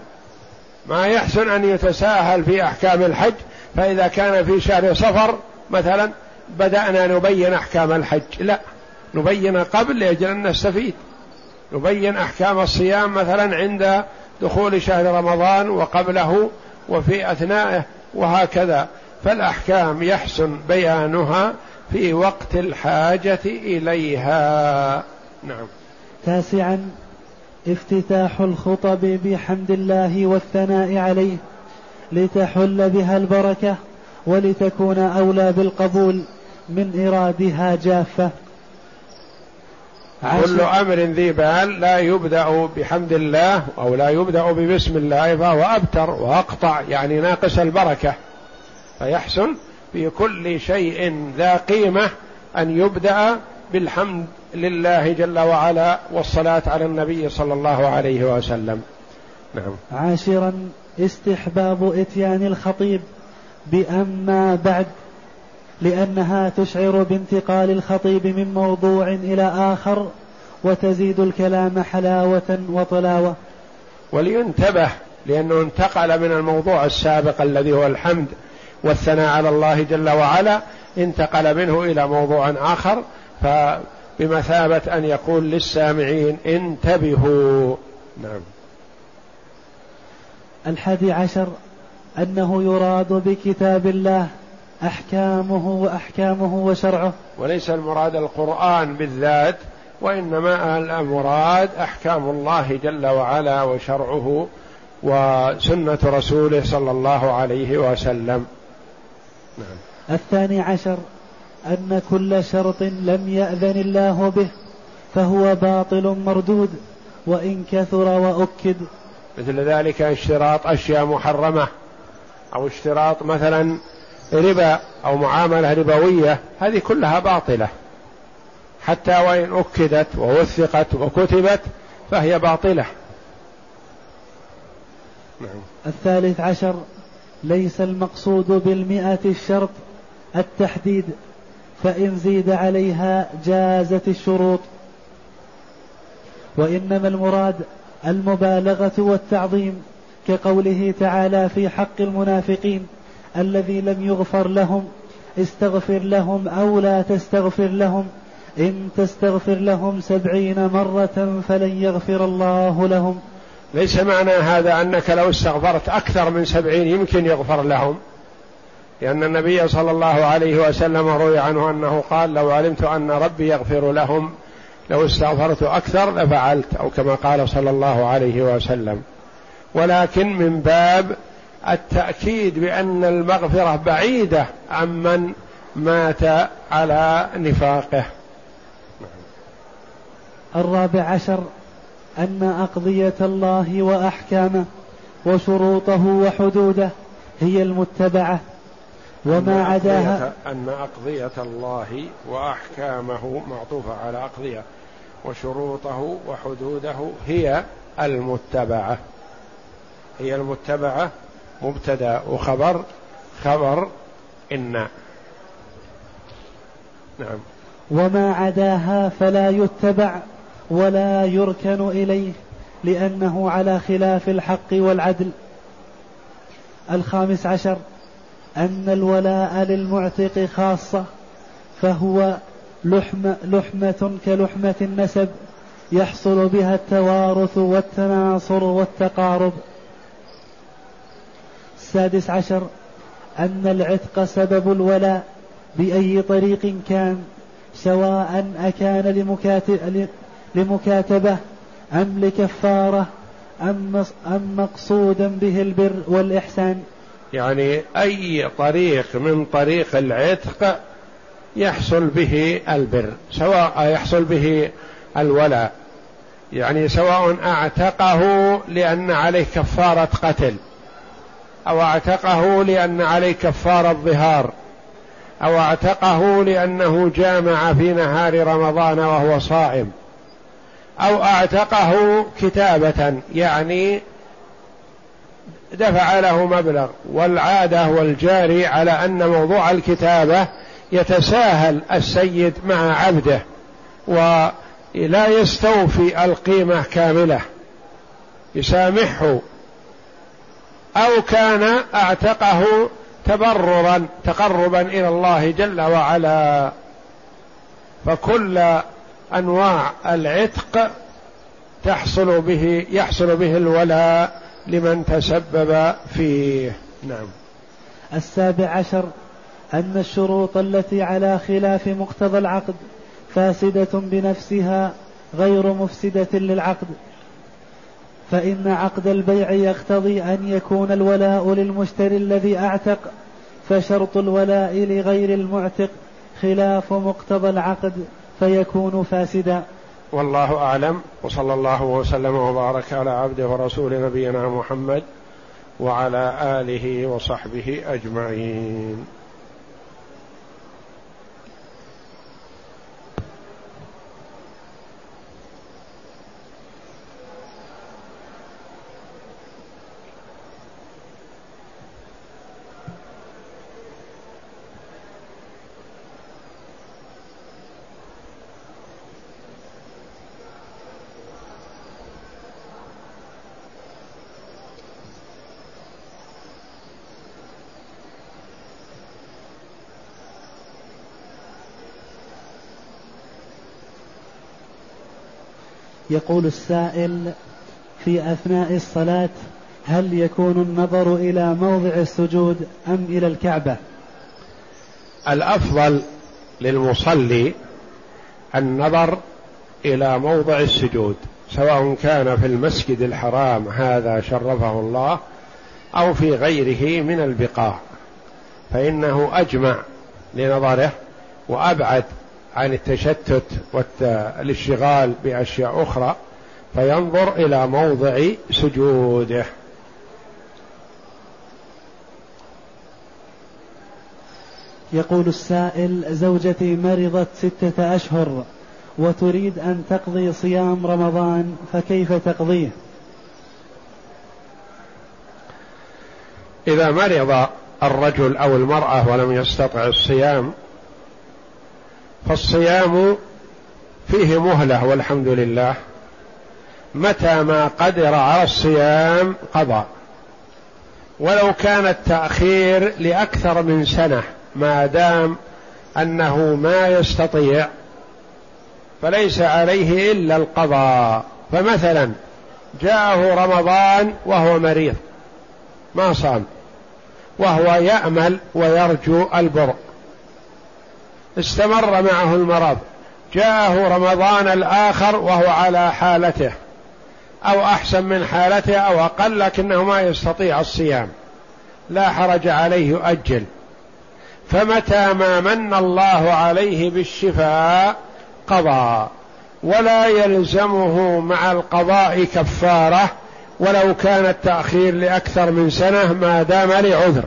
Speaker 1: ما يحسن أن يتساهل في أحكام الحج فإذا كان في شهر صفر مثلا بدأنا نبين أحكام الحج. لا نبين قبل لأجل أن نستفيد. نبين أحكام الصيام مثلا عند دخول شهر رمضان وقبله وفي أثنائه وهكذا. فالأحكام يحسن بيانها في وقت الحاجة إليها. نعم.
Speaker 2: تاسعا افتتاح الخطب بحمد الله والثناء عليه. لتحل بها البركة ولتكون أولى بالقبول من إرادها جافة.
Speaker 1: كل أمر ذي بال لا يبدأ بحمد الله أو لا يبدأ ببسم الله فهو أبتر وأقطع يعني ناقص البركة. فيحسن في كل شيء ذا قيمة أن يبدأ بالحمد لله جل وعلا والصلاة على النبي صلى الله عليه وسلم.
Speaker 2: نعم. عاشرا استحباب إتيان الخطيب بأما بعد لأنها تشعر بانتقال الخطيب من موضوع إلى آخر وتزيد الكلام حلاوة وطلاوة.
Speaker 1: ولينتبه لأنه انتقل من الموضوع السابق الذي هو الحمد والثناء على الله جل وعلا انتقل منه إلى موضوع آخر فبمثابة أن يقول للسامعين انتبهوا. نعم.
Speaker 2: الحادي عشر أنه يراد بكتاب الله أحكامه وأحكامه وشرعه.
Speaker 1: وليس المراد القرآن بالذات وإنما المراد أحكام الله جل وعلا وشرعه وسنة رسوله صلى الله عليه وسلم.
Speaker 2: نعم. الثاني عشر أن كل شرط لم يأذن الله به فهو باطل مردود وإن كثر وأكد.
Speaker 1: مثل ذلك اشتراط أشياء محرمة أو اشتراط مثلا ربا أو معاملة ربوية هذه كلها باطلة. حتى وإن أكدت ووثقت وكتبت فهي باطلة.
Speaker 2: نعم. الثالث عشر ليس المقصود بالمئة الشرط التحديد فإن زيد عليها جازت الشروط. وإنما المراد المبالغة والتعظيم كقوله تعالى في حق المنافقين الذي لم يغفر لهم استغفر لهم أو لا تستغفر لهم إن تستغفر لهم سبعين مرة فلن يغفر الله لهم.
Speaker 1: ليس معنى هذا أنك لو استغفرت أكثر من سبعين يمكن يغفر لهم. لأن النبي صلى الله عليه وسلم روي عنه أنه قال لو علمت أن ربي يغفر لهم لو استغفرت أكثر لفعلت أو كما قال صلى الله عليه وسلم. ولكن من باب التأكيد بأن المغفرة بعيدة عمن مات على نفاقه.
Speaker 2: الرابع عشر أن أقضية الله وأحكامه وشروطه وحدوده هي المتبعة. وما عداها
Speaker 1: أن أقضية الله وأحكامه معطوفة على أقضية. وشروطه وحدوده هي المتبعة. هي المتبعة مبتدأ وخبر خبر إن.
Speaker 2: نعم. وما عداها فلا يتبع ولا يركن إليه لأنه على خلاف الحق والعدل. الخامس عشر أن الولاء للمعتق خاصة فهو لحمة, لحمة كلحمة النسب يحصل بها التوارث والتناصر والتقارب. السادس عشر أن العتق سبب الولاء بأي طريق كان سواء أكان لمكاتب لمكاتبة أم لكفارة أم مقصودا به البر والإحسان.
Speaker 1: يعني أي طريق من طريق العتق يحصل به البر سواء يحصل به الولاء. يعني سواء أعتقه لأن عليه كفارة قتل أو أعتقه لأن عليه كفارة ظهار أو أعتقه لأنه جامع في نهار رمضان وهو صائم أو أعتقه كتابة يعني دفع له مبلغ. والعادة والجاري على أن موضوع الكتابة يتساهل السيد مع عبده ولا يستوفي القيمة كاملة. يسامحه أو كان أعتقه تبررا تقربا إلى الله جل وعلا. فكل أنواع العتق تحصل به يحصل به الولاء لمن تسبب فيه. نعم.
Speaker 2: السابع عشر أن الشروط التي على خلاف مقتضى العقد فاسدة بنفسها غير مفسدة للعقد. فإن عقد البيع يقتضي أن يكون الولاء للمشتري الذي أعتق فشرط الولاء لغير المعتق خلاف مقتضى العقد فيكون فاسدا.
Speaker 1: والله أعلم وصلى الله وسلم وبارك على عبده ورسول نبينا محمد وعلى آله وصحبه أجمعين.
Speaker 2: يقول السائل في أثناء الصلاة هل يكون النظر إلى موضع السجود أم إلى الكعبة؟
Speaker 1: الأفضل للمصلي النظر إلى موضع السجود سواء كان في المسجد الحرام هذا شرفه الله أو في غيره من البقاع فإنه أجمع لنظره وأبعد عن التشتت والاشتغال بأشياء أخرى فينظر إلى موضع سجوده
Speaker 2: يقول السائل زوجتي مرضت ستة أشهر وتريد أن تقضي صيام رمضان فكيف تقضيه؟
Speaker 1: إذا مرض الرجل أو المرأة ولم يستطع الصيام فالصيام فيه مهلة والحمد لله. متى ما قدر على الصيام قضى. ولو كان التأخير لأكثر من سنة ما دام أنه ما يستطيع فليس عليه إلا القضاء. فمثلا جاءه رمضان وهو مريض ما صام وهو يأمل ويرجو البر استمر معه المرض. جاءه رمضان الآخر وهو على حالته. أو أحسن من حالته أو أقل لكنه ما يستطيع الصيام. لا حرج عليه يؤجل فمتى ما من الله عليه بالشفاء قضى. ولا يلزمه مع القضاء كفارة ولو كان التأخير لأكثر من سنة ما دام لعذر.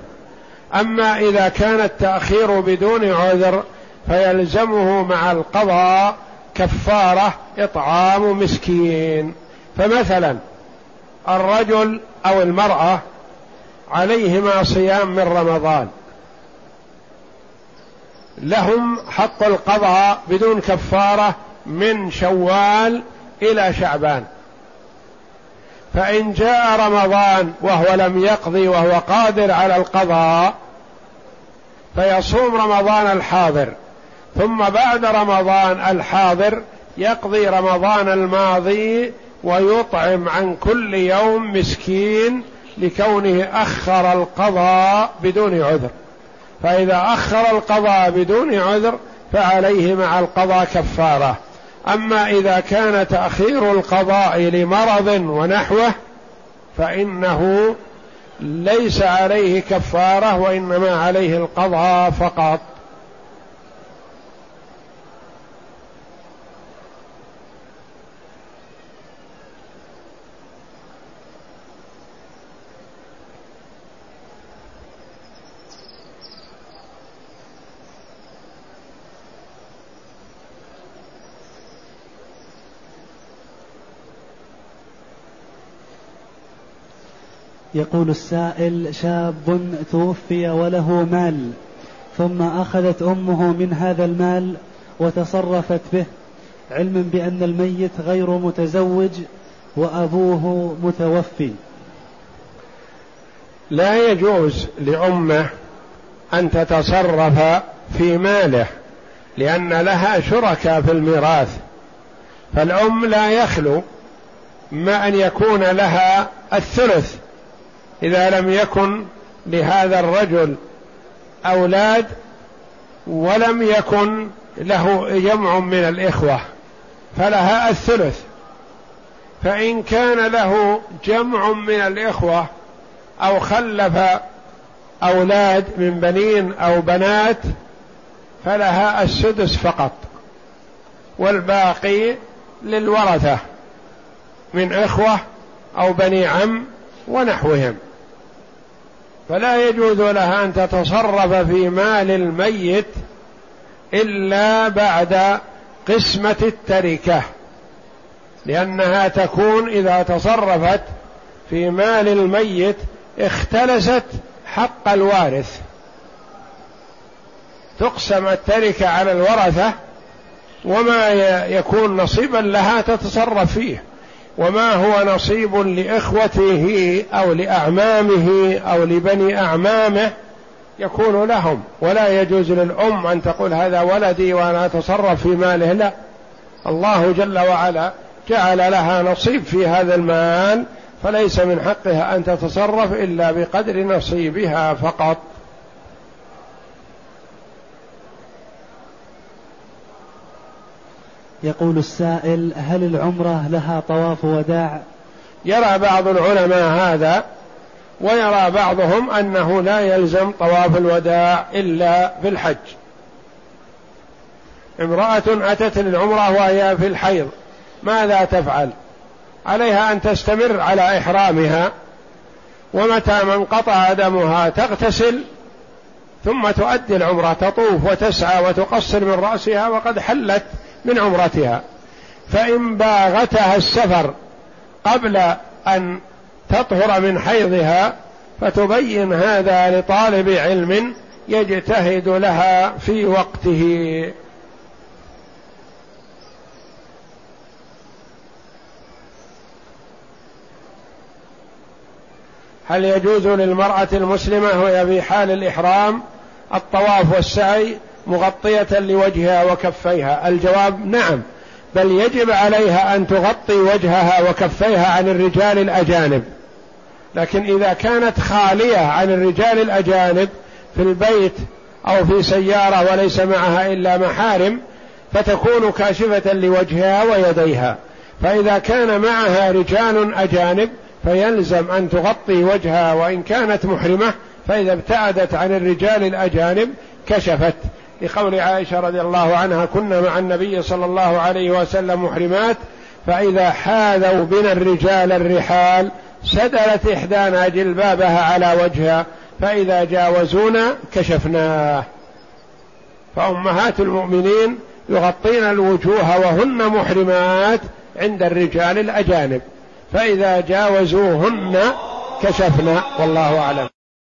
Speaker 1: أما إذا كان التأخير بدون عذر فيلزمه مع القضاء كفارة إطعام مسكين. فمثلا الرجل أو المرأة عليهما صيام من رمضان. لهم حق القضاء بدون كفارة من شوال إلى شعبان. فإن جاء رمضان وهو لم يقضي وهو قادر على القضاء فيصوم رمضان الحاضر. ثم بعد رمضان الحاضر يقضي رمضان الماضي ويطعم عن كل يوم مسكين لكونه أخر القضاء بدون عذر. فإذا أخر القضاء بدون عذر فعليه مع القضاء كفارة. أما إذا كان تأخير القضاء لمرض ونحوه فإنه ليس عليه كفارة وإنما عليه القضاء فقط.
Speaker 2: يقول السائل شاب توفي وله مال ثم أخذت أمه من هذا المال وتصرفت به علما بأن الميت غير متزوج وأبوه متوفي.
Speaker 1: لا يجوز لأمه أن تتصرف في ماله لأن لها شركاء في الميراث. فالأم لا يخلو ما أن يكون لها الثلث. إذا لم يكن لهذا الرجل أولاد ولم يكن له جمع من الإخوة فلها الثلث فإن كان له جمع من الإخوة أو خلف أولاد من بنين أو بنات فلها السدس فقط والباقي للورثة من إخوة أو بني عم ونحوهم. فلا يجوز لها أن تتصرف في مال الميت إلا بعد قسمة التركة لأنها تكون إذا تصرفت في مال الميت اختلست حق الوارث. تقسم التركة على الورثة وما يكون نصيبا لها تتصرف فيه. وما هو نصيب لإخوته أو لأعمامه أو لبني أعمامه يكون لهم ولا يجوز للأم أن تقول هذا ولدي وأنا أتصرف في ماله لا. الله جل وعلا جعل لها نصيب في هذا المال فليس من حقها أن تتصرف إلا بقدر نصيبها فقط.
Speaker 2: يقول السائل هل العمرة لها طواف وداع؟
Speaker 1: يرى بعض العلماء هذا ويرى بعضهم أنه لا يلزم طواف الوداع إلا في الحج. امرأة أتت للعمرة وهي في الحيض ماذا تفعل؟ عليها أن تستمر على إحرامها ومتى ما انقطع دمها تغتسل ثم تؤدي العمرة تطوف وتسعى وتقصر من رأسها وقد حلت. من عمرتها. فإن باغتها السفر قبل أن تطهر من حيضها فتبين هذا لطالب علم يجتهد لها في وقته. هل يجوز للمرأة المسلمة وهي في حال الإحرام الطواف والسعي مغطية لوجهها وكفيها. الجواب نعم بل يجب عليها أن تغطي وجهها وكفيها عن الرجال الأجانب. لكن إذا كانت خالية عن الرجال الأجانب في البيت أو في سيارة وليس معها إلا محارم فتكون كاشفة لوجهها ويديها. فإذا كان معها رجال أجانب فيلزم أن تغطي وجهها وإن كانت محرمة فإذا ابتعدت عن الرجال الأجانب كشفت. لقول عائشة رضي الله عنها كنا مع النبي صلى الله عليه وسلم محرمات فإذا حاذوا بنا الرجال الرحال سدلت إحدانا جلبابها على وجهها فإذا جاوزونا كشفناه. فأمهات المؤمنين يغطين الوجوه وهن محرمات عند الرجال الأجانب فإذا جاوزوهن كشفنا والله أعلم.